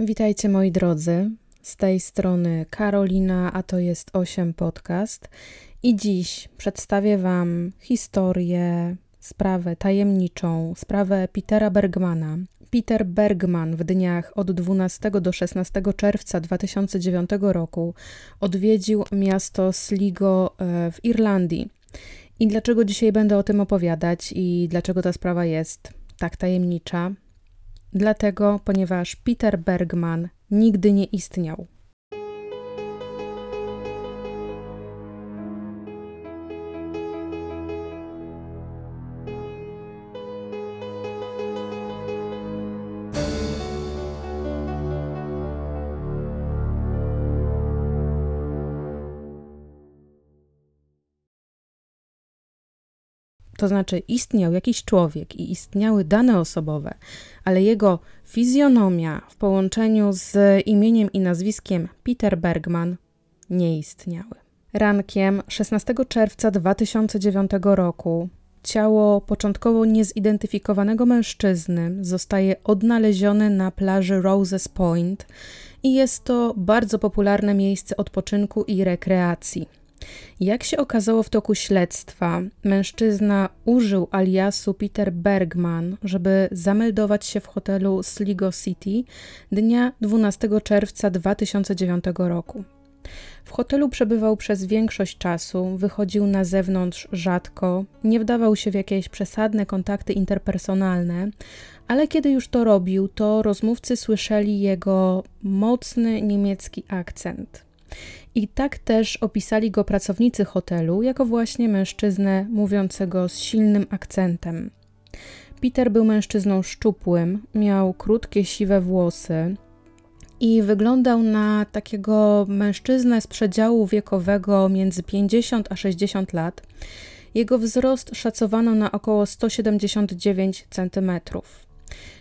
Witajcie moi drodzy. Z tej strony Karolina, a to jest 8 podcast. I dziś przedstawię Wam historię, sprawę tajemniczą, sprawę Petera Bergmana. Peter Bergman w dniach od 12 do 16 czerwca 2009 roku odwiedził miasto Sligo e, w Irlandii. I dlaczego dzisiaj będę o tym opowiadać i dlaczego ta sprawa jest tak tajemnicza? Dlatego, ponieważ Peter Bergman nigdy nie istniał. To znaczy, istniał jakiś człowiek i istniały dane osobowe, ale jego fizjonomia w połączeniu z imieniem i nazwiskiem Peter Bergman nie istniały. Rankiem 16 czerwca 2009 roku ciało początkowo niezidentyfikowanego mężczyzny zostaje odnalezione na plaży Roses Point i jest to bardzo popularne miejsce odpoczynku i rekreacji. Jak się okazało w toku śledztwa, mężczyzna użył aliasu Peter Bergman, żeby zameldować się w hotelu Sligo City dnia 12 czerwca 2009 roku. W hotelu przebywał przez większość czasu, wychodził na zewnątrz rzadko, nie wdawał się w jakieś przesadne kontakty interpersonalne, ale kiedy już to robił, to rozmówcy słyszeli jego mocny niemiecki akcent. I tak też opisali go pracownicy hotelu jako właśnie mężczyznę mówiącego z silnym akcentem. Peter był mężczyzną szczupłym, miał krótkie siwe włosy i wyglądał na takiego mężczyznę z przedziału wiekowego między 50 a 60 lat. Jego wzrost szacowano na około 179 cm.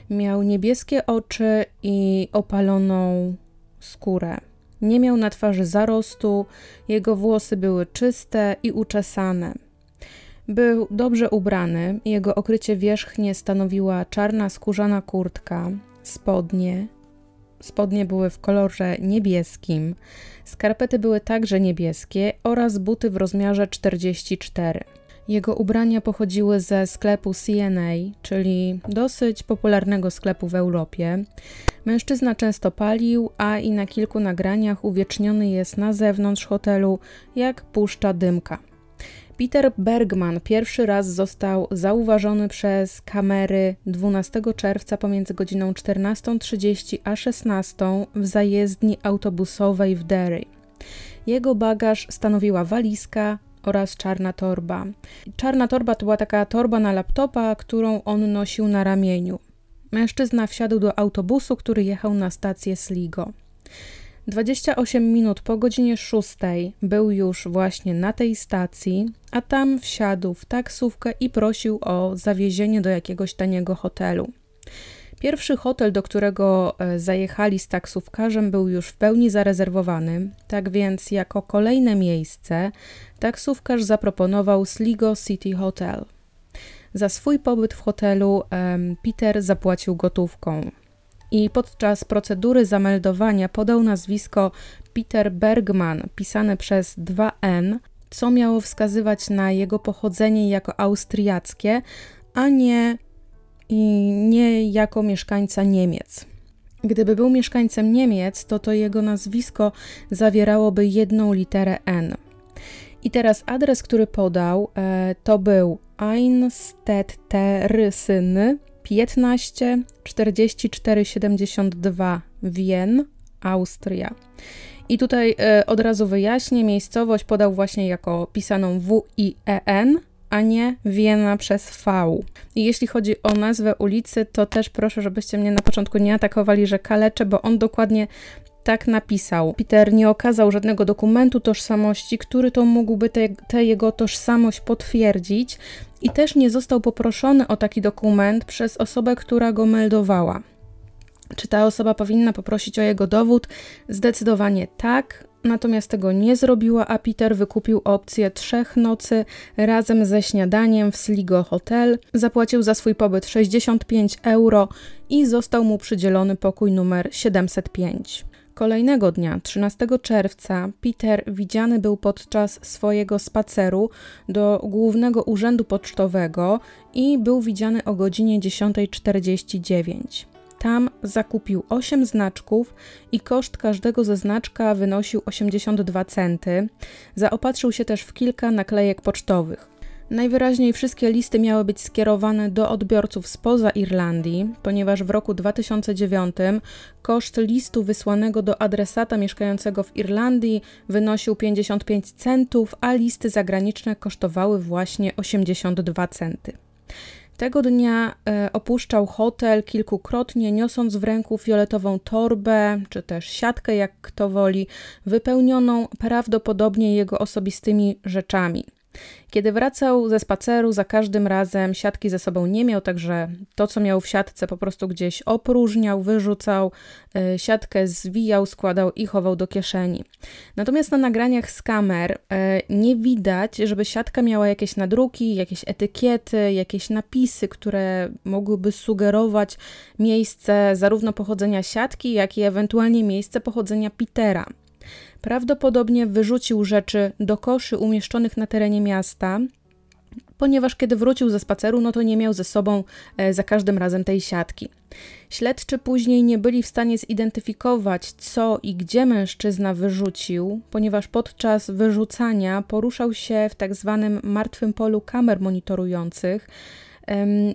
Miał niebieskie oczy i opaloną skórę. Nie miał na twarzy zarostu, jego włosy były czyste i uczesane. Był dobrze ubrany, jego okrycie wierzchnie stanowiła czarna skórzana kurtka, spodnie. Spodnie były w kolorze niebieskim, skarpety były także niebieskie oraz buty w rozmiarze 44. Jego ubrania pochodziły ze sklepu CNA, czyli dosyć popularnego sklepu w Europie. Mężczyzna często palił, a i na kilku nagraniach uwieczniony jest na zewnątrz hotelu, jak puszcza dymka. Peter Bergman pierwszy raz został zauważony przez kamery 12 czerwca pomiędzy godziną 14.30 a 16 w zajezdni autobusowej w Derry. Jego bagaż stanowiła walizka, oraz czarna torba. Czarna torba to była taka torba na laptopa, którą on nosił na ramieniu. Mężczyzna wsiadł do autobusu, który jechał na stację Sligo. 28 minut po godzinie 6 był już właśnie na tej stacji, a tam wsiadł w taksówkę i prosił o zawiezienie do jakiegoś taniego hotelu. Pierwszy hotel, do którego e, zajechali z taksówkarzem, był już w pełni zarezerwowany, tak więc jako kolejne miejsce taksówkarz zaproponował Sligo City Hotel. Za swój pobyt w hotelu Peter zapłacił gotówką. I podczas procedury zameldowania podał nazwisko Peter Bergman, pisane przez 2N, co miało wskazywać na jego pochodzenie jako austriackie, a nie i nie jako mieszkańca Niemiec. Gdyby był mieszkańcem Niemiec, to to jego nazwisko zawierałoby jedną literę N. I teraz adres, który podał, e, to był Einstettersyn 15 44 72 Wien, Austria. I tutaj e, od razu wyjaśnię, miejscowość podał właśnie jako pisaną W-I-E-N, a nie Wiena przez V. I jeśli chodzi o nazwę ulicy, to też proszę, żebyście mnie na początku nie atakowali, że kaleczę, bo on dokładnie tak napisał. Peter nie okazał żadnego dokumentu tożsamości, który to mógłby tę jego tożsamość potwierdzić, i też nie został poproszony o taki dokument przez osobę, która go meldowała. Czy ta osoba powinna poprosić o jego dowód? Zdecydowanie tak, natomiast tego nie zrobiła, a Peter wykupił opcję trzech nocy razem ze śniadaniem w Sligo Hotel. Zapłacił za swój pobyt 65 euro i został mu przydzielony pokój numer 705. Kolejnego dnia, 13 czerwca, Peter widziany był podczas swojego spaceru do głównego urzędu pocztowego i był widziany o godzinie 10.49. Tam zakupił 8 znaczków i koszt każdego ze znaczka wynosił 82 centy. Zaopatrzył się też w kilka naklejek pocztowych. Najwyraźniej wszystkie listy miały być skierowane do odbiorców spoza Irlandii, ponieważ w roku 2009 koszt listu wysłanego do adresata mieszkającego w Irlandii wynosił 55 centów, a listy zagraniczne kosztowały właśnie 82 centy. Tego dnia e, opuszczał hotel kilkukrotnie, niosąc w ręku fioletową torbę, czy też siatkę, jak kto woli, wypełnioną prawdopodobnie jego osobistymi rzeczami. Kiedy wracał ze spaceru, za każdym razem siatki ze sobą nie miał, także to, co miał w siatce, po prostu gdzieś opróżniał, wyrzucał, e, siatkę zwijał, składał i chował do kieszeni. Natomiast na nagraniach z kamer e, nie widać, żeby siatka miała jakieś nadruki, jakieś etykiety, jakieś napisy, które mogłyby sugerować miejsce zarówno pochodzenia siatki, jak i ewentualnie miejsce pochodzenia Petera. Prawdopodobnie wyrzucił rzeczy do koszy umieszczonych na terenie miasta, ponieważ kiedy wrócił ze spaceru, no to nie miał ze sobą e, za każdym razem tej siatki. Śledczy później nie byli w stanie zidentyfikować, co i gdzie mężczyzna wyrzucił, ponieważ podczas wyrzucania poruszał się w tak zwanym martwym polu kamer monitorujących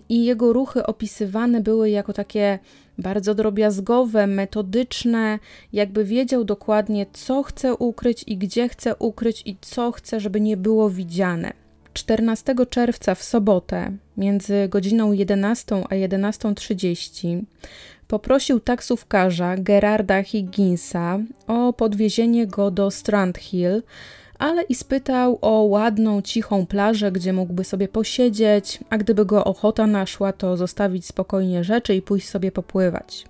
i jego ruchy opisywane były jako takie bardzo drobiazgowe, metodyczne, jakby wiedział dokładnie, co chce ukryć i gdzie chce ukryć i co chce, żeby nie było widziane. 14 czerwca w sobotę między godziną 11 a 11.30 poprosił taksówkarza Gerarda Higginsa o podwiezienie go do Strand Hill, ale i spytał o ładną, cichą plażę, gdzie mógłby sobie posiedzieć, a gdyby go ochota naszła, to zostawić spokojnie rzeczy i pójść sobie popływać.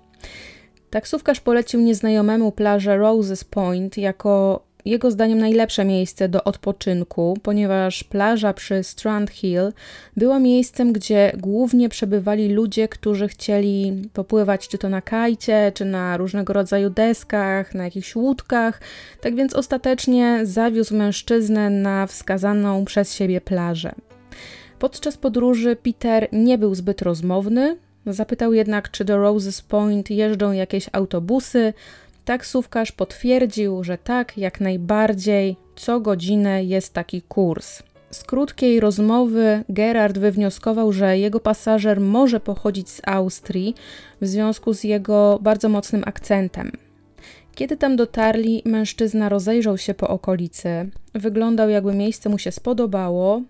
Taksówkarz polecił nieznajomemu plażę Roses Point jako jego zdaniem najlepsze miejsce do odpoczynku, ponieważ plaża przy Strand Hill była miejscem, gdzie głównie przebywali ludzie, którzy chcieli popływać czy to na kajcie, czy na różnego rodzaju deskach, na jakichś łódkach. Tak więc ostatecznie zawiózł mężczyznę na wskazaną przez siebie plażę. Podczas podróży Peter nie był zbyt rozmowny. Zapytał jednak, czy do Roses Point jeżdżą jakieś autobusy, Taksówkarz potwierdził, że tak, jak najbardziej, co godzinę jest taki kurs. Z krótkiej rozmowy Gerard wywnioskował, że jego pasażer może pochodzić z Austrii w związku z jego bardzo mocnym akcentem. Kiedy tam dotarli, mężczyzna rozejrzał się po okolicy. Wyglądał, jakby miejsce mu się spodobało,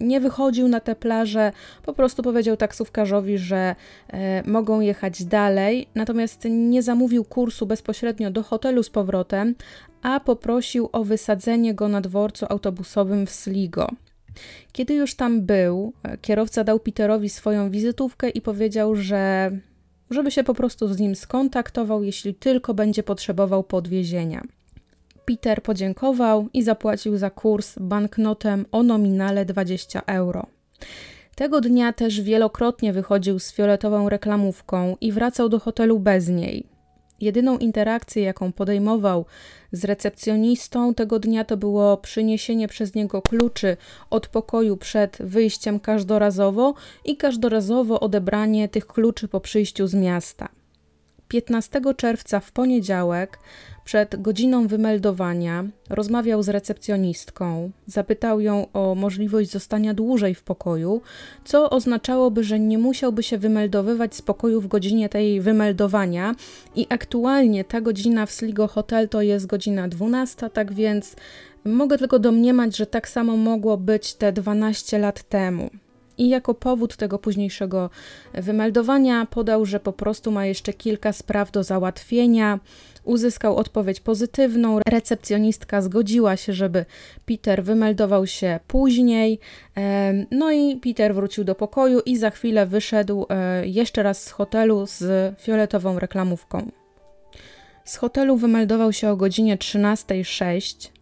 nie wychodził na tę plażę, po prostu powiedział taksówkarzowi, że e, mogą jechać dalej, natomiast nie zamówił kursu bezpośrednio do hotelu z powrotem, a poprosił o wysadzenie go na dworcu autobusowym w Sligo. Kiedy już tam był, e, kierowca dał Peterowi swoją wizytówkę i powiedział, że żeby się po prostu z nim skontaktował, jeśli tylko będzie potrzebował podwiezienia. Peter podziękował i zapłacił za kurs banknotem o nominale 20 euro. Tego dnia też wielokrotnie wychodził z fioletową reklamówką i wracał do hotelu bez niej. Jedyną interakcję, jaką podejmował z recepcjonistą tego dnia, to było przyniesienie przez niego kluczy od pokoju przed wyjściem każdorazowo i każdorazowo odebranie tych kluczy po przyjściu z miasta. 15 czerwca w poniedziałek przed godziną wymeldowania rozmawiał z recepcjonistką, zapytał ją o możliwość zostania dłużej w pokoju, co oznaczałoby, że nie musiałby się wymeldowywać z pokoju w godzinie tej wymeldowania i aktualnie ta godzina w Sligo Hotel to jest godzina 12, tak więc mogę tylko domniemać, że tak samo mogło być te 12 lat temu. I jako powód tego późniejszego wymeldowania podał, że po prostu ma jeszcze kilka spraw do załatwienia. Uzyskał odpowiedź pozytywną. Recepcjonistka zgodziła się, żeby Peter wymeldował się później. No i Peter wrócił do pokoju i za chwilę wyszedł e, jeszcze raz z hotelu z fioletową reklamówką. Z hotelu wymeldował się o godzinie 13.06.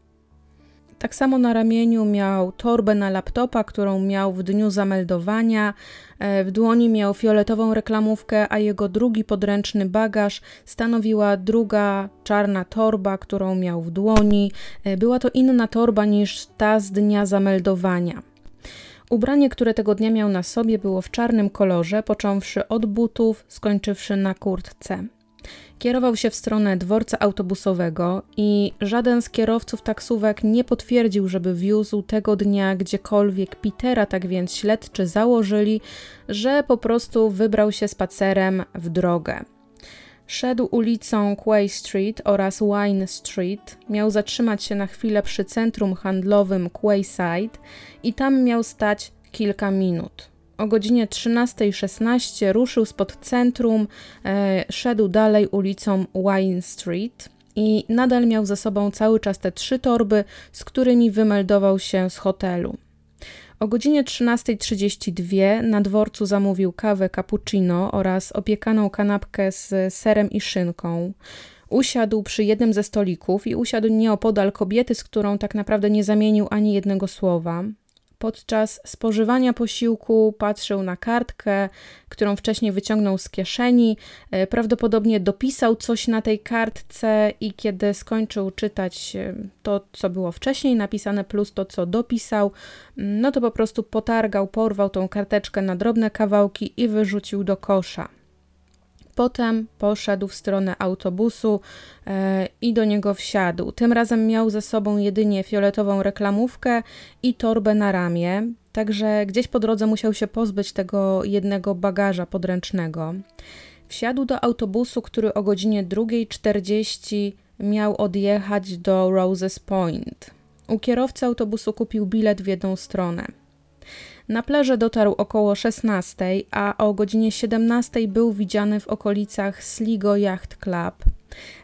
Tak samo na ramieniu miał torbę na laptopa, którą miał w dniu zameldowania. E, w dłoni miał fioletową reklamówkę, a jego drugi podręczny bagaż stanowiła druga czarna torba, którą miał w dłoni. E, była to inna torba niż ta z dnia zameldowania. Ubranie, które tego dnia miał na sobie, było w czarnym kolorze, począwszy od butów, skończywszy na kurtce. Kierował się w stronę dworca autobusowego i żaden z kierowców taksówek nie potwierdził, żeby wiózł tego dnia gdziekolwiek Petera, tak więc śledczy założyli, że po prostu wybrał się spacerem w drogę. Szedł ulicą Quay Street oraz Wine Street. Miał zatrzymać się na chwilę przy centrum handlowym Quayside i tam miał stać kilka minut. O godzinie 13.16 ruszył spod centrum, e, szedł dalej ulicą Wine Street i nadal miał ze sobą cały czas te trzy torby, z którymi wymeldował się z hotelu. O godzinie 13.32 na dworcu zamówił kawę cappuccino oraz opiekaną kanapkę z serem i szynką. Usiadł przy jednym ze stolików i usiadł nieopodal kobiety, z którą tak naprawdę nie zamienił ani jednego słowa. Podczas spożywania posiłku patrzył na kartkę, którą wcześniej wyciągnął z kieszeni. E, prawdopodobnie dopisał coś na tej kartce i kiedy skończył czytać e, to, co było wcześniej napisane, plus to, co dopisał, mm, no to po prostu potargał, porwał tą karteczkę na drobne kawałki i wyrzucił do kosza. Potem poszedł w stronę autobusu e, i do niego wsiadł. Tym razem miał ze sobą jedynie fioletową reklamówkę i torbę na ramię, także gdzieś po drodze musiał się pozbyć tego jednego bagaża podręcznego. Wsiadł do autobusu, który o godzinie 2.40 miał odjechać do Roses Point. U kierowcy autobusu kupił bilet w jedną stronę. Na plażę dotarł około 16, a o godzinie 17 był widziany w okolicach Sligo Yacht Club.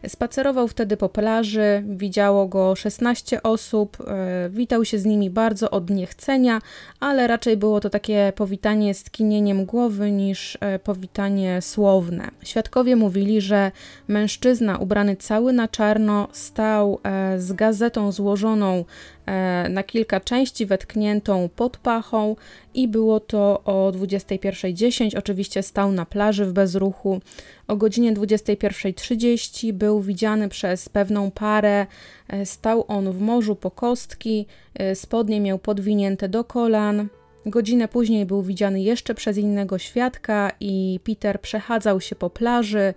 Spacerował wtedy po plaży, widziało go 16 osób, e, witał się z nimi bardzo od niechcenia, ale raczej było to takie powitanie z kinieniem głowy niż e, powitanie słowne. Świadkowie mówili, że mężczyzna ubrany cały na czarno stał e, z gazetą złożoną na kilka części, wetkniętą pod pachą i było to o 21.10. Oczywiście stał na plaży w bezruchu. O godzinie 21.30 był widziany przez pewną parę. E, stał on w morzu po kostki, e, spodnie miał podwinięte do kolan. Godzinę później był widziany jeszcze przez innego świadka i Peter przechadzał się po plaży.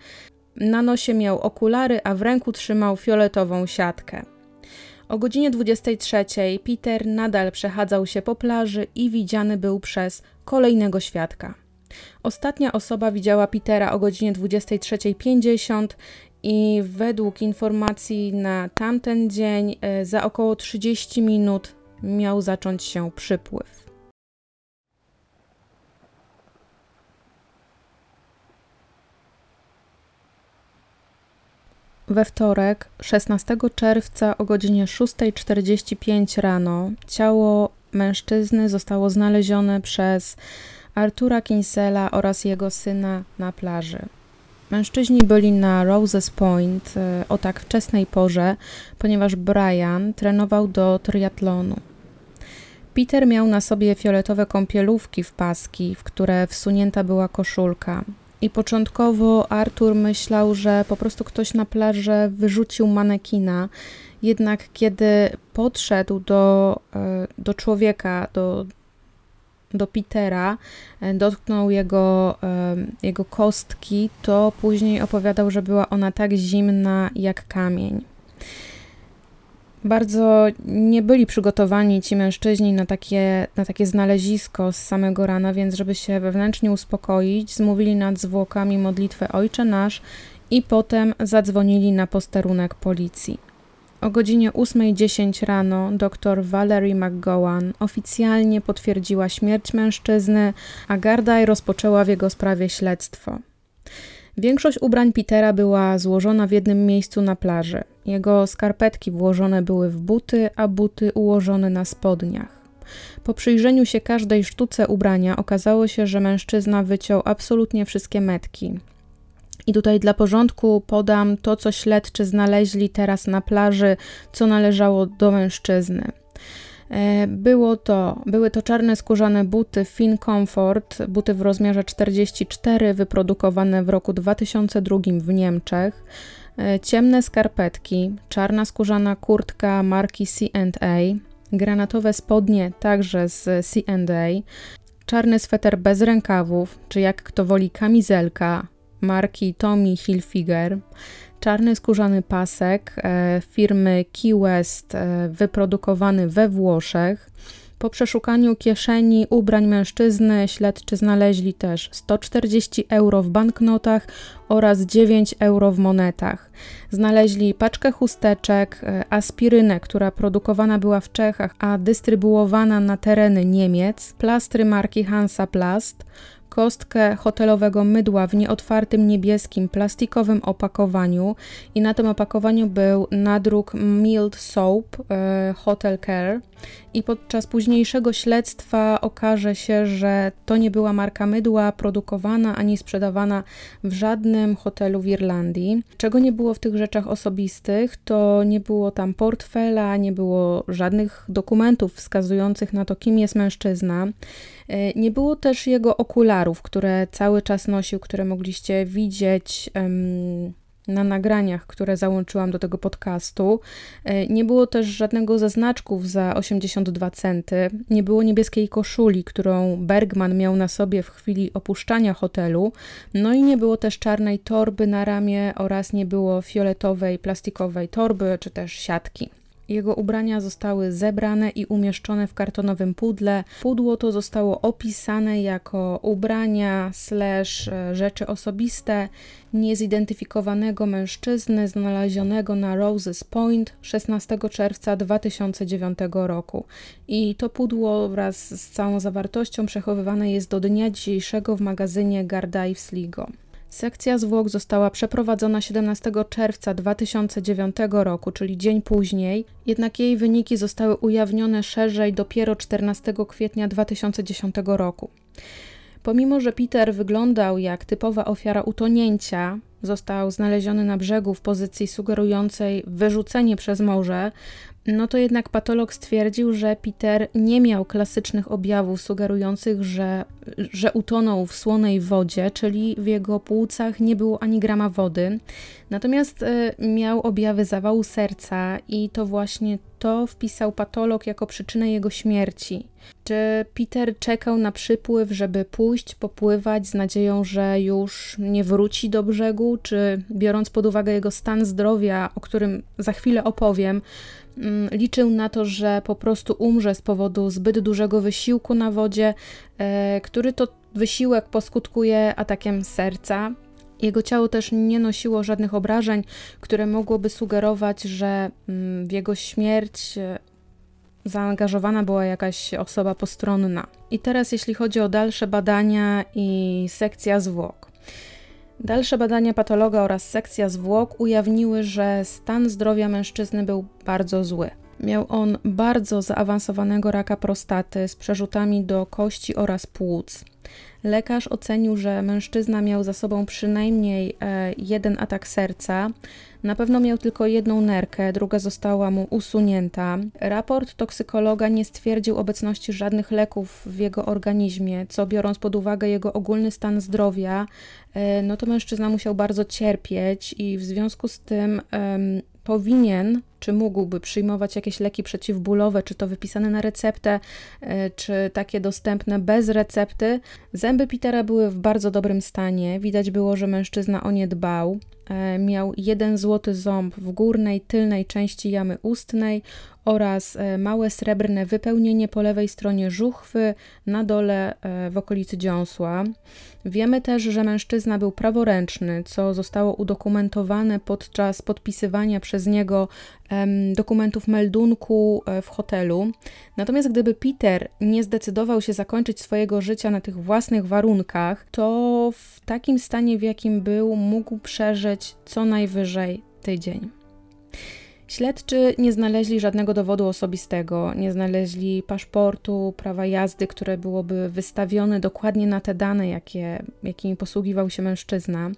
Na nosie miał okulary, a w ręku trzymał fioletową siatkę. O godzinie 23 Peter nadal przechadzał się po plaży i widziany był przez kolejnego świadka. Ostatnia osoba widziała Petera o godzinie 23.50 i według informacji na tamten dzień e, za około 30 minut miał zacząć się przypływ. We wtorek, 16 czerwca o godzinie 6.45 rano, ciało mężczyzny zostało znalezione przez Artura Kinsella oraz jego syna na plaży. Mężczyźni byli na Roses Point e, o tak wczesnej porze, ponieważ Brian trenował do triatlonu. Peter miał na sobie fioletowe kąpielówki w paski, w które wsunięta była koszulka. I początkowo Artur myślał, że po prostu ktoś na plaży wyrzucił manekina. Jednak kiedy podszedł do, e, do człowieka, do, do Petera, e, dotknął jego, jego kostki, to później opowiadał, że była ona tak zimna jak kamień. Bardzo nie byli przygotowani ci mężczyźni na takie, na takie znalezisko z samego rana, więc żeby się wewnętrznie uspokoić, zmówili nad zwłokami modlitwę Ojcze Nasz i potem zadzwonili na posterunek policji. O godzinie 8.10 rano dr Valerie McGowan oficjalnie potwierdziła śmierć mężczyzny, a Gardai rozpoczęła w jego sprawie śledztwo. Większość ubrań Petera była złożona w jednym miejscu na plaży. Jego skarpetki włożone były w buty, a buty ułożone na spodniach. Po przyjrzeniu się każdej sztuce ubrania okazało się, że mężczyzna wyciął absolutnie wszystkie metki. I tutaj dla porządku podam to, co śledczy znaleźli teraz na plaży, co należało do mężczyzny. E, było to, były to czarne skórzane buty Fin Comfort, buty w rozmiarze 44, wyprodukowane w roku 2002 w Niemczech, ciemne skarpetki, czarna skórzana kurtka marki C&A, granatowe spodnie także z C&A, czarny sweter bez rękawów, czy jak kto woli kamizelka marki Tommy Hilfiger, czarny skórzany pasek e, firmy Key West e, wyprodukowany we Włoszech. Po przeszukaniu kieszeni ubrań mężczyzny śledczy znaleźli też 140 euro w banknotach oraz 9 euro w monetach. Znaleźli paczkę chusteczek, e, aspirynę, która produkowana była w Czechach, a dystrybuowana na tereny Niemiec, plastry marki Hansa Plast, kostkę hotelowego mydła w nieotwartym niebieskim plastikowym opakowaniu i na tym opakowaniu był nadruk Mild Soap e, Hotel Care i podczas późniejszego śledztwa okaże się, że to nie była marka mydła produkowana ani sprzedawana w żadnym hotelu w Irlandii. Czego nie było w tych rzeczach osobistych, to nie było tam portfela, nie było żadnych dokumentów wskazujących na to, kim jest mężczyzna. E, nie było też jego okularów, które cały czas nosił, które mogliście widzieć. Um, na nagraniach, które załączyłam do tego podcastu. E, nie było też żadnego ze znaczków za 82 centy. Nie było niebieskiej koszuli, którą Bergman miał na sobie w chwili opuszczania hotelu. No i nie było też czarnej torby na ramię oraz nie było fioletowej plastikowej torby czy też siatki. Jego ubrania zostały zebrane i umieszczone w kartonowym pudle. Pudło to zostało opisane jako ubrania slash e, rzeczy osobiste niezidentyfikowanego mężczyzny znalezionego na Roses Point 16 czerwca 2009 roku. I to pudło wraz z całą zawartością przechowywane jest do dnia dzisiejszego w magazynie Gardai w Sligo. Sekcja zwłok została przeprowadzona 17 czerwca 2009 roku, czyli dzień później, jednak jej wyniki zostały ujawnione szerzej dopiero 14 kwietnia 2010 roku. Pomimo, że Peter wyglądał jak typowa ofiara utonięcia, został znaleziony na brzegu w pozycji sugerującej wyrzucenie przez morze, no to jednak patolog stwierdził, że Peter nie miał klasycznych objawów sugerujących, że, że utonął w słonej wodzie, czyli w jego płucach nie było ani grama wody. Natomiast y, miał objawy zawału serca i to właśnie to wpisał patolog jako przyczynę jego śmierci. Czy Peter czekał na przypływ, żeby pójść, popływać z nadzieją, że już nie wróci do brzegu, czy biorąc pod uwagę jego stan zdrowia, o którym za chwilę opowiem, liczył na to, że po prostu umrze z powodu zbyt dużego wysiłku na wodzie, e, który to wysiłek poskutkuje atakiem serca. Jego ciało też nie nosiło żadnych obrażeń, które mogłoby sugerować, że mm, w jego śmierć e, zaangażowana była jakaś osoba postronna. I teraz, jeśli chodzi o dalsze badania i sekcja zwłok. Dalsze badania patologa oraz sekcja zwłok ujawniły, że stan zdrowia mężczyzny był bardzo zły. Miał on bardzo zaawansowanego raka prostaty z przerzutami do kości oraz płuc. Lekarz ocenił, że mężczyzna miał za sobą przynajmniej e, jeden atak serca. Na pewno miał tylko jedną nerkę, druga została mu usunięta. Raport toksykologa nie stwierdził obecności żadnych leków w jego organizmie, co biorąc pod uwagę jego ogólny stan zdrowia, e, no to mężczyzna musiał bardzo cierpieć i w związku z tym powinien, czy mógłby przyjmować jakieś leki przeciwbólowe, czy to wypisane na receptę, e, czy takie dostępne bez recepty. Zęby Petera były w bardzo dobrym stanie. Widać było, że mężczyzna o nie dbał. E, miał jeden złoty ząb w górnej, tylnej części jamy ustnej oraz e, małe srebrne wypełnienie po lewej stronie żuchwy, na dole w okolicy dziąsła. Wiemy też, że mężczyzna był praworęczny, co zostało udokumentowane podczas podpisywania przez niego dokumentów meldunku e, w hotelu. Natomiast gdyby Peter nie zdecydował się zakończyć swojego życia na tych własnych warunkach, to w takim stanie, w jakim był, mógł przeżyć co najwyżej tydzień. Śledczy nie znaleźli żadnego dowodu osobistego, nie znaleźli paszportu, prawa jazdy, które byłoby wystawione dokładnie na te dane, jakie, jakimi posługiwał się mężczyzna.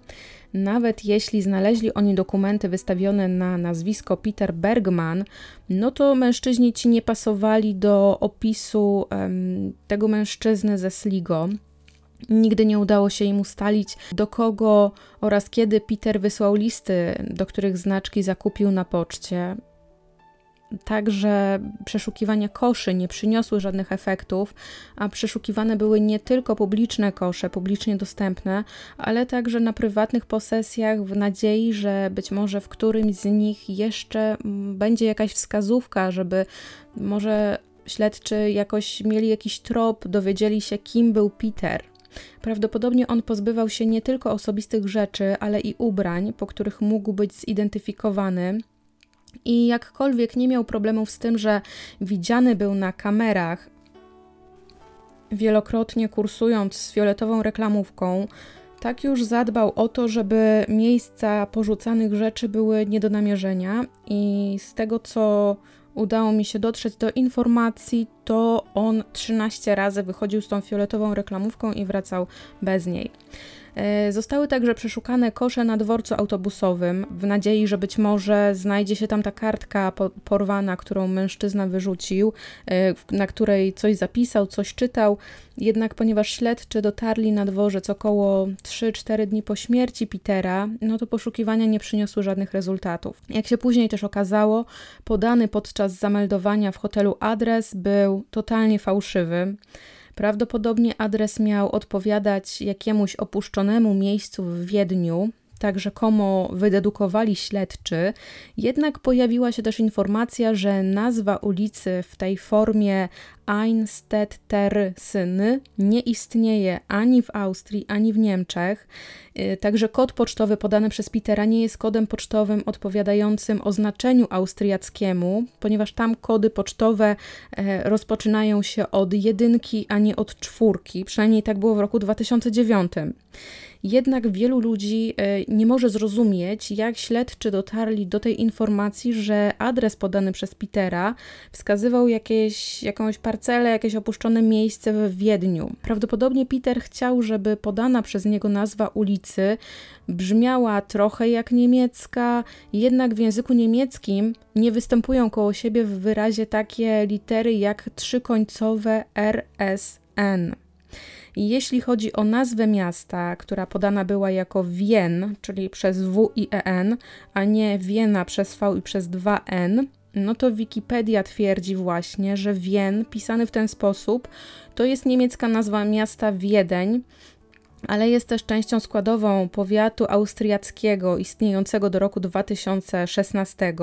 Nawet jeśli znaleźli oni dokumenty wystawione na nazwisko Peter Bergman, no to mężczyźni ci nie pasowali do opisu um, tego mężczyzny ze Sligo. Nigdy nie udało się im ustalić, do kogo oraz kiedy Peter wysłał listy, do których znaczki zakupił na poczcie. Także przeszukiwania koszy nie przyniosły żadnych efektów, a przeszukiwane były nie tylko publiczne kosze, publicznie dostępne, ale także na prywatnych posesjach, w nadziei, że być może w którymś z nich jeszcze będzie jakaś wskazówka, żeby może śledczy jakoś mieli jakiś trop, dowiedzieli się, kim był Peter. Prawdopodobnie on pozbywał się nie tylko osobistych rzeczy, ale i ubrań, po których mógł być zidentyfikowany. I jakkolwiek nie miał problemów z tym, że widziany był na kamerach, wielokrotnie kursując z fioletową reklamówką, tak już zadbał o to, żeby miejsca porzucanych rzeczy były nie do namierzenia, i z tego co udało mi się dotrzeć do informacji, to on 13 razy wychodził z tą fioletową reklamówką i wracał bez niej. E, zostały także przeszukane kosze na dworcu autobusowym w nadziei, że być może znajdzie się tam ta kartka porwana, którą mężczyzna wyrzucił, e, na której coś zapisał, coś czytał. Jednak ponieważ śledczy dotarli na dworzec około 3-4 dni po śmierci Petera, no to poszukiwania nie przyniosły żadnych rezultatów. Jak się później też okazało, podany podczas zameldowania w hotelu adres był totalnie fałszywy. Prawdopodobnie adres miał odpowiadać jakiemuś opuszczonemu miejscu w Wiedniu, tak rzekomo wydedukowali śledczy, jednak pojawiła się też informacja, że nazwa ulicy w tej formie Einstedtersyny nie istnieje ani w Austrii, ani w Niemczech. Y, także kod pocztowy podany przez Petera nie jest kodem pocztowym odpowiadającym oznaczeniu austriackiemu, ponieważ tam kody pocztowe e, rozpoczynają się od jedynki, a nie od czwórki. Przynajmniej tak było w roku 2009. Jednak wielu ludzi e, nie może zrozumieć, jak śledczy dotarli do tej informacji, że adres podany przez Petera wskazywał jakieś, jakąś parcelę, jakieś opuszczone miejsce w Wiedniu. Prawdopodobnie Peter chciał, żeby podana przez niego nazwa ulicy brzmiała trochę jak niemiecka, jednak w języku niemieckim nie występują koło siebie w wyrazie takie litery jak trzykońcowe RSN. Jeśli chodzi o nazwę miasta, która podana była jako Wien, czyli przez W i EN, a nie Wiena przez V i przez 2N, no to Wikipedia twierdzi właśnie, że Wien, pisany w ten sposób, to jest niemiecka nazwa miasta Wiedeń, ale jest też częścią składową powiatu austriackiego istniejącego do roku 2016.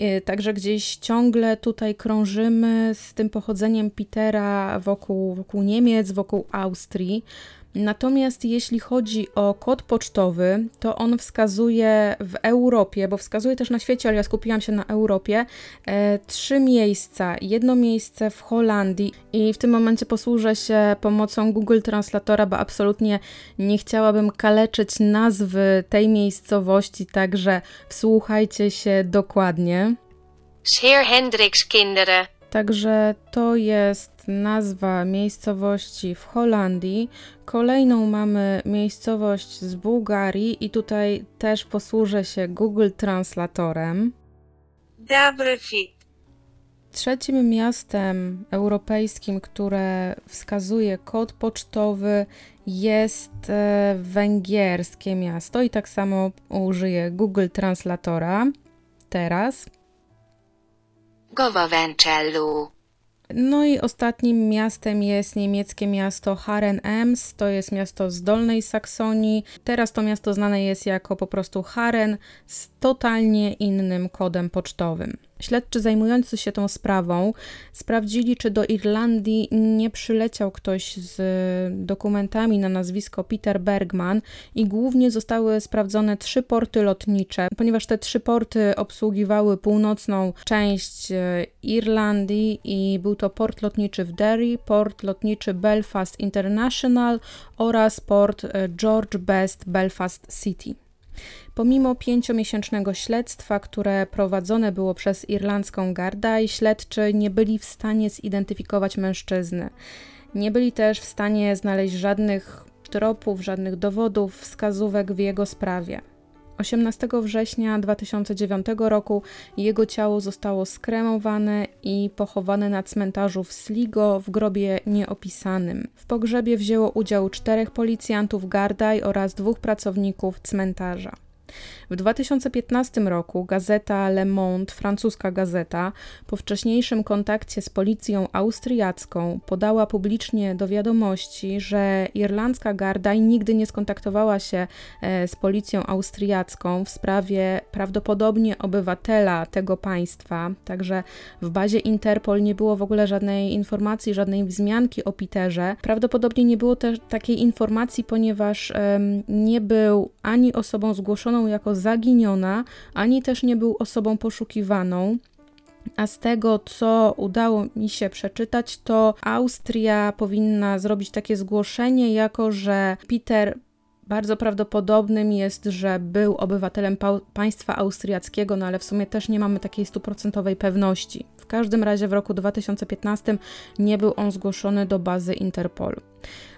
Y, także gdzieś ciągle tutaj krążymy z tym pochodzeniem Petera wokół, wokół Niemiec, wokół Austrii. Natomiast jeśli chodzi o kod pocztowy, to on wskazuje w Europie, bo wskazuje też na świecie, ale ja skupiłam się na Europie, e, trzy miejsca. Jedno miejsce w Holandii i w tym momencie posłużę się pomocą Google Translatora, bo absolutnie nie chciałabym kaleczyć nazwy tej miejscowości, także wsłuchajcie się dokładnie. Heer Hendricks Kinderen. Także to jest nazwa miejscowości w Holandii. Kolejną mamy miejscowość z Bułgarii i tutaj też posłużę się Google Translatorem. Dobry fit. Trzecim miastem europejskim, które wskazuje kod pocztowy, jest e, węgierskie miasto i tak samo użyję Google Translatora. Teraz. No i ostatnim miastem jest niemieckie miasto Haren-Ems, to jest miasto z Dolnej Saksonii. Teraz to miasto znane jest jako po prostu Haren z totalnie innym kodem pocztowym. Śledczy zajmujący się tą sprawą sprawdzili, czy do Irlandii nie przyleciał ktoś z dokumentami na nazwisko Peter Bergman i głównie zostały sprawdzone trzy porty lotnicze, ponieważ te trzy porty obsługiwały północną część e, Irlandii i był to port lotniczy w Derry, port lotniczy Belfast International oraz port e, George Best Belfast City. Pomimo pięciomiesięcznego śledztwa, które prowadzone było przez irlandzką gardę, śledczy nie byli w stanie zidentyfikować mężczyzny. Nie byli też w stanie znaleźć żadnych tropów, żadnych dowodów, wskazówek w jego sprawie. 18 września 2009 roku jego ciało zostało skremowane i pochowane na cmentarzu w Sligo w grobie nieopisanym. W pogrzebie wzięło udział czterech policjantów Gardaj oraz dwóch pracowników cmentarza. W 2015 roku gazeta Le Monde, francuska gazeta, po wcześniejszym kontakcie z policją austriacką podała publicznie do wiadomości, że irlandzka garda nigdy nie skontaktowała się e, z policją austriacką w sprawie prawdopodobnie obywatela tego państwa, także w bazie Interpol nie było w ogóle żadnej informacji, żadnej wzmianki o Peterze. Prawdopodobnie nie było też takiej informacji, ponieważ um, nie był ani osobą zgłoszoną jako zaginiona, ani też nie był osobą poszukiwaną. A z tego, co udało mi się przeczytać, to Austria powinna zrobić takie zgłoszenie, jako że Peter bardzo prawdopodobnym jest, że był obywatelem państwa austriackiego, no ale w sumie też nie mamy takiej stuprocentowej pewności. W każdym razie w roku 2015 nie był on zgłoszony do bazy Interpolu.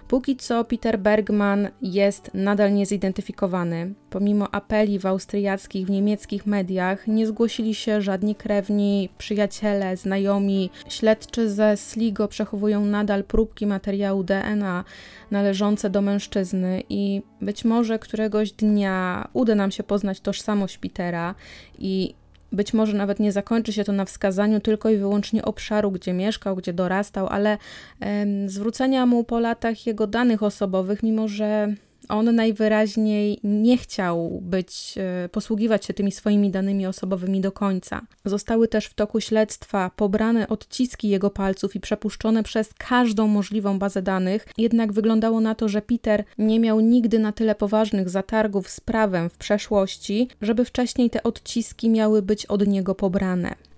Póki co Peter Bergman jest nadal niezidentyfikowany. Pomimo apeli w austriackich, w niemieckich mediach nie zgłosili się żadni krewni, przyjaciele, znajomi. Śledczy ze Sligo przechowują nadal próbki materiału DNA należące do mężczyzny i być może któregoś dnia uda nam się poznać tożsamość Petera i być może nawet nie zakończy się to na wskazaniu tylko i wyłącznie obszaru, gdzie mieszkał, gdzie dorastał, ale zwrócenia mu po latach jego danych osobowych, mimo że on najwyraźniej nie chciał być, e, posługiwać się tymi swoimi danymi osobowymi do końca. Zostały też w toku śledztwa pobrane odciski jego palców i przepuszczone przez każdą możliwą bazę danych, jednak wyglądało na to, że Peter nie miał nigdy na tyle poważnych zatargów z prawem w przeszłości, żeby wcześniej te odciski miały być od niego pobrane.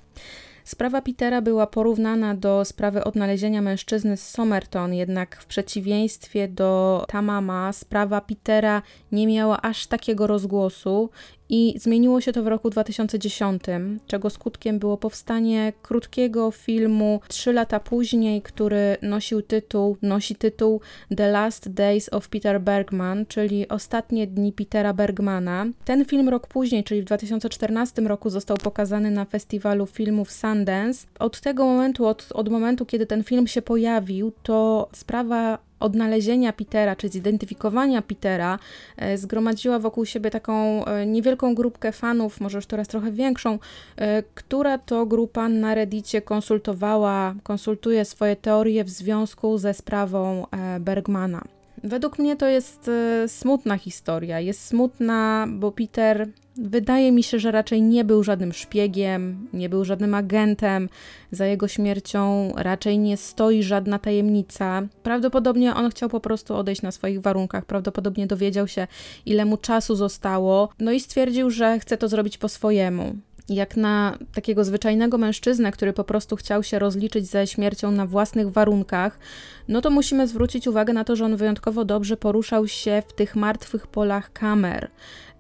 Sprawa Petera była porównana do sprawy odnalezienia mężczyzny z Somerton, jednak w przeciwieństwie do Tamama, sprawa Petera nie miała aż takiego rozgłosu i zmieniło się to w roku 2010, czego skutkiem było powstanie krótkiego filmu trzy lata później, który nosił tytuł, nosi tytuł The Last Days of Peter Bergman, czyli Ostatnie dni Petera Bergmana. Ten film rok później, czyli w 2014 roku został pokazany na festiwalu filmów Sundance. Od tego momentu, od, od momentu, kiedy ten film się pojawił, to sprawa odnalezienia Petera, czy zidentyfikowania Petera, e, zgromadziła wokół siebie taką e, niewielką grupkę fanów, może już teraz trochę większą, e, która to grupa na Reddicie konsultowała, konsultuje swoje teorie w związku ze sprawą Bergmana. Według mnie to jest smutna historia. Jest smutna, bo Peter Wydaje mi się, że raczej nie był żadnym szpiegiem, nie był żadnym agentem. Za jego śmiercią raczej nie stoi żadna tajemnica. Prawdopodobnie on chciał po prostu odejść na swoich warunkach. Prawdopodobnie dowiedział się, ile mu czasu zostało, no i stwierdził, że chce to zrobić po swojemu jak na takiego zwyczajnego mężczyznę, który po prostu chciał się rozliczyć ze śmiercią na własnych warunkach, no to musimy zwrócić uwagę na to, że on wyjątkowo dobrze poruszał się w tych martwych polach kamer.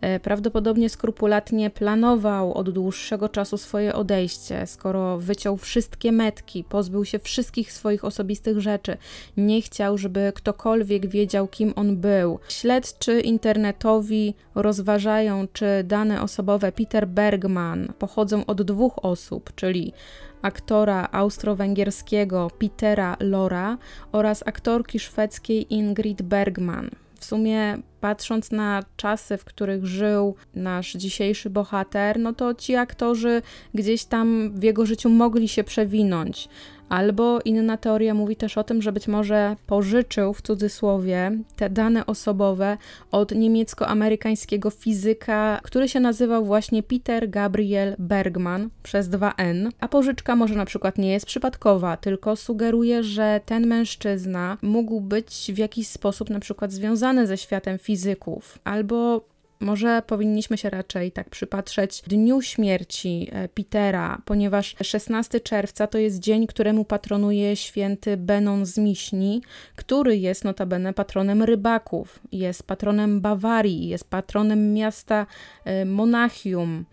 E, prawdopodobnie skrupulatnie planował od dłuższego czasu swoje odejście, skoro wyciął wszystkie metki, pozbył się wszystkich swoich osobistych rzeczy, nie chciał, żeby ktokolwiek wiedział, kim on był. Śledczy internetowi rozważają, czy dane osobowe Peter Bergman pochodzą od dwóch osób, czyli aktora austro-węgierskiego Petera Lora oraz aktorki szwedzkiej Ingrid Bergman. W sumie patrząc na czasy, w których żył nasz dzisiejszy bohater, no to ci aktorzy gdzieś tam w jego życiu mogli się przewinąć. Albo inna teoria mówi też o tym, że być może pożyczył w cudzysłowie te dane osobowe od niemiecko-amerykańskiego fizyka, który się nazywał właśnie Peter Gabriel Bergman przez 2N. A pożyczka może na przykład nie jest przypadkowa, tylko sugeruje, że ten mężczyzna mógł być w jakiś sposób na przykład związany ze światem fizyków, albo może powinniśmy się raczej tak przypatrzeć dniu śmierci e, Petera, ponieważ 16 czerwca to jest dzień, któremu patronuje święty Benon z Miśni, który jest notabene patronem rybaków, jest patronem Bawarii, jest patronem miasta e, Monachium.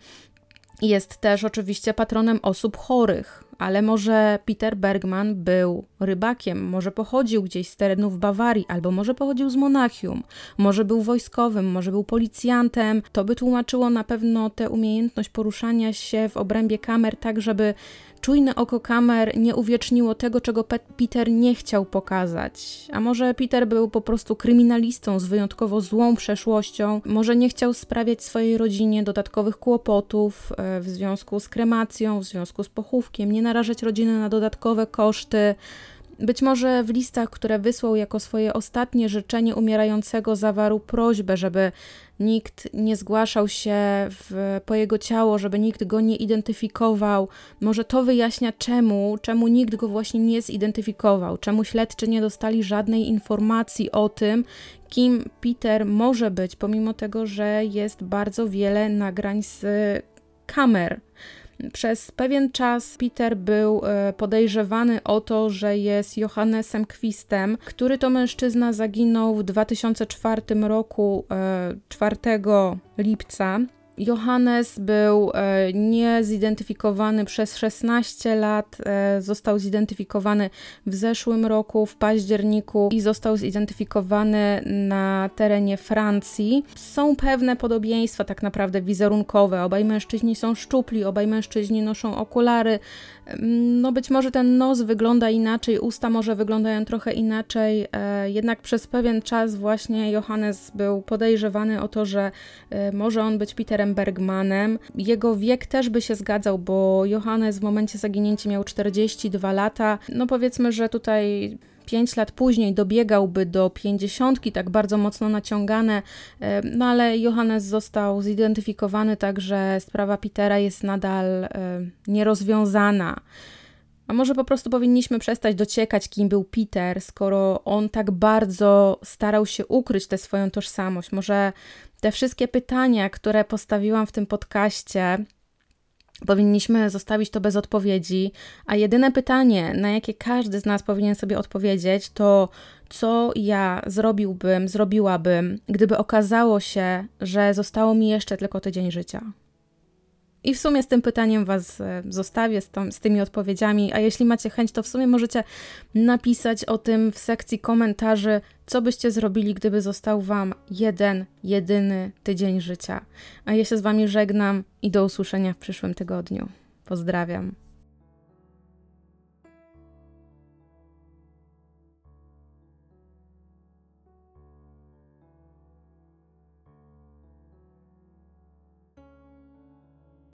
Jest też oczywiście patronem osób chorych, ale może Peter Bergman był rybakiem, może pochodził gdzieś z terenów Bawarii, albo może pochodził z Monachium, może był wojskowym, może był policjantem. To by tłumaczyło na pewno tę umiejętność poruszania się w obrębie kamer, tak żeby czujne oko kamer nie uwieczniło tego, czego Peter nie chciał pokazać. A może Peter był po prostu kryminalistą z wyjątkowo złą przeszłością, może nie chciał sprawiać swojej rodzinie dodatkowych kłopotów e, w związku z kremacją, w związku z pochówkiem, nie narażać rodziny na dodatkowe koszty. Być może w listach, które wysłał jako swoje ostatnie życzenie umierającego, zawarł prośbę, żeby nikt nie zgłaszał się w, po jego ciało, żeby nikt go nie identyfikował. Może to wyjaśnia czemu, czemu nikt go właśnie nie zidentyfikował, czemu śledczy nie dostali żadnej informacji o tym, kim Peter może być, pomimo tego, że jest bardzo wiele nagrań z kamer. Przez pewien czas Peter był e, podejrzewany o to, że jest Johannesem Kwistem, który to mężczyzna zaginął w 2004 roku 4 e, lipca Johannes był e, niezidentyfikowany przez 16 lat, e, został zidentyfikowany w zeszłym roku, w październiku i został zidentyfikowany na terenie Francji. Są pewne podobieństwa tak naprawdę wizerunkowe. Obaj mężczyźni są szczupli, obaj mężczyźni noszą okulary. No być może ten nos wygląda inaczej, usta może wyglądają trochę inaczej, e, jednak przez pewien czas właśnie Johannes był podejrzewany o to, że może on być Peterem Bergmanem. Jego wiek też by się zgadzał, bo Johannes w momencie zaginięcia miał 42 lata. No powiedzmy, że tutaj 5 lat później dobiegałby do 50, tak bardzo mocno naciągane, no ale Johannes został zidentyfikowany, także sprawa Petera jest nadal nierozwiązana. A może po prostu powinniśmy przestać dociekać, kim był Peter, skoro on tak bardzo starał się ukryć tę swoją tożsamość. Może te wszystkie pytania, które postawiłam w tym podcaście, powinniśmy zostawić to bez odpowiedzi, a jedyne pytanie, na jakie każdy z nas powinien sobie odpowiedzieć, to co ja zrobiłbym, zrobiłabym, gdyby okazało się, że zostało mi jeszcze tylko tydzień życia. I w sumie z tym pytaniem Was e, zostawię, z, tą, z, tymi odpowiedziami. A jeśli macie chęć, to w sumie możecie napisać o tym w sekcji komentarzy, co byście zrobili, gdyby został Wam jeden, jedyny tydzień życia. A ja się z Wami żegnam i do usłyszenia w przyszłym tygodniu. Pozdrawiam.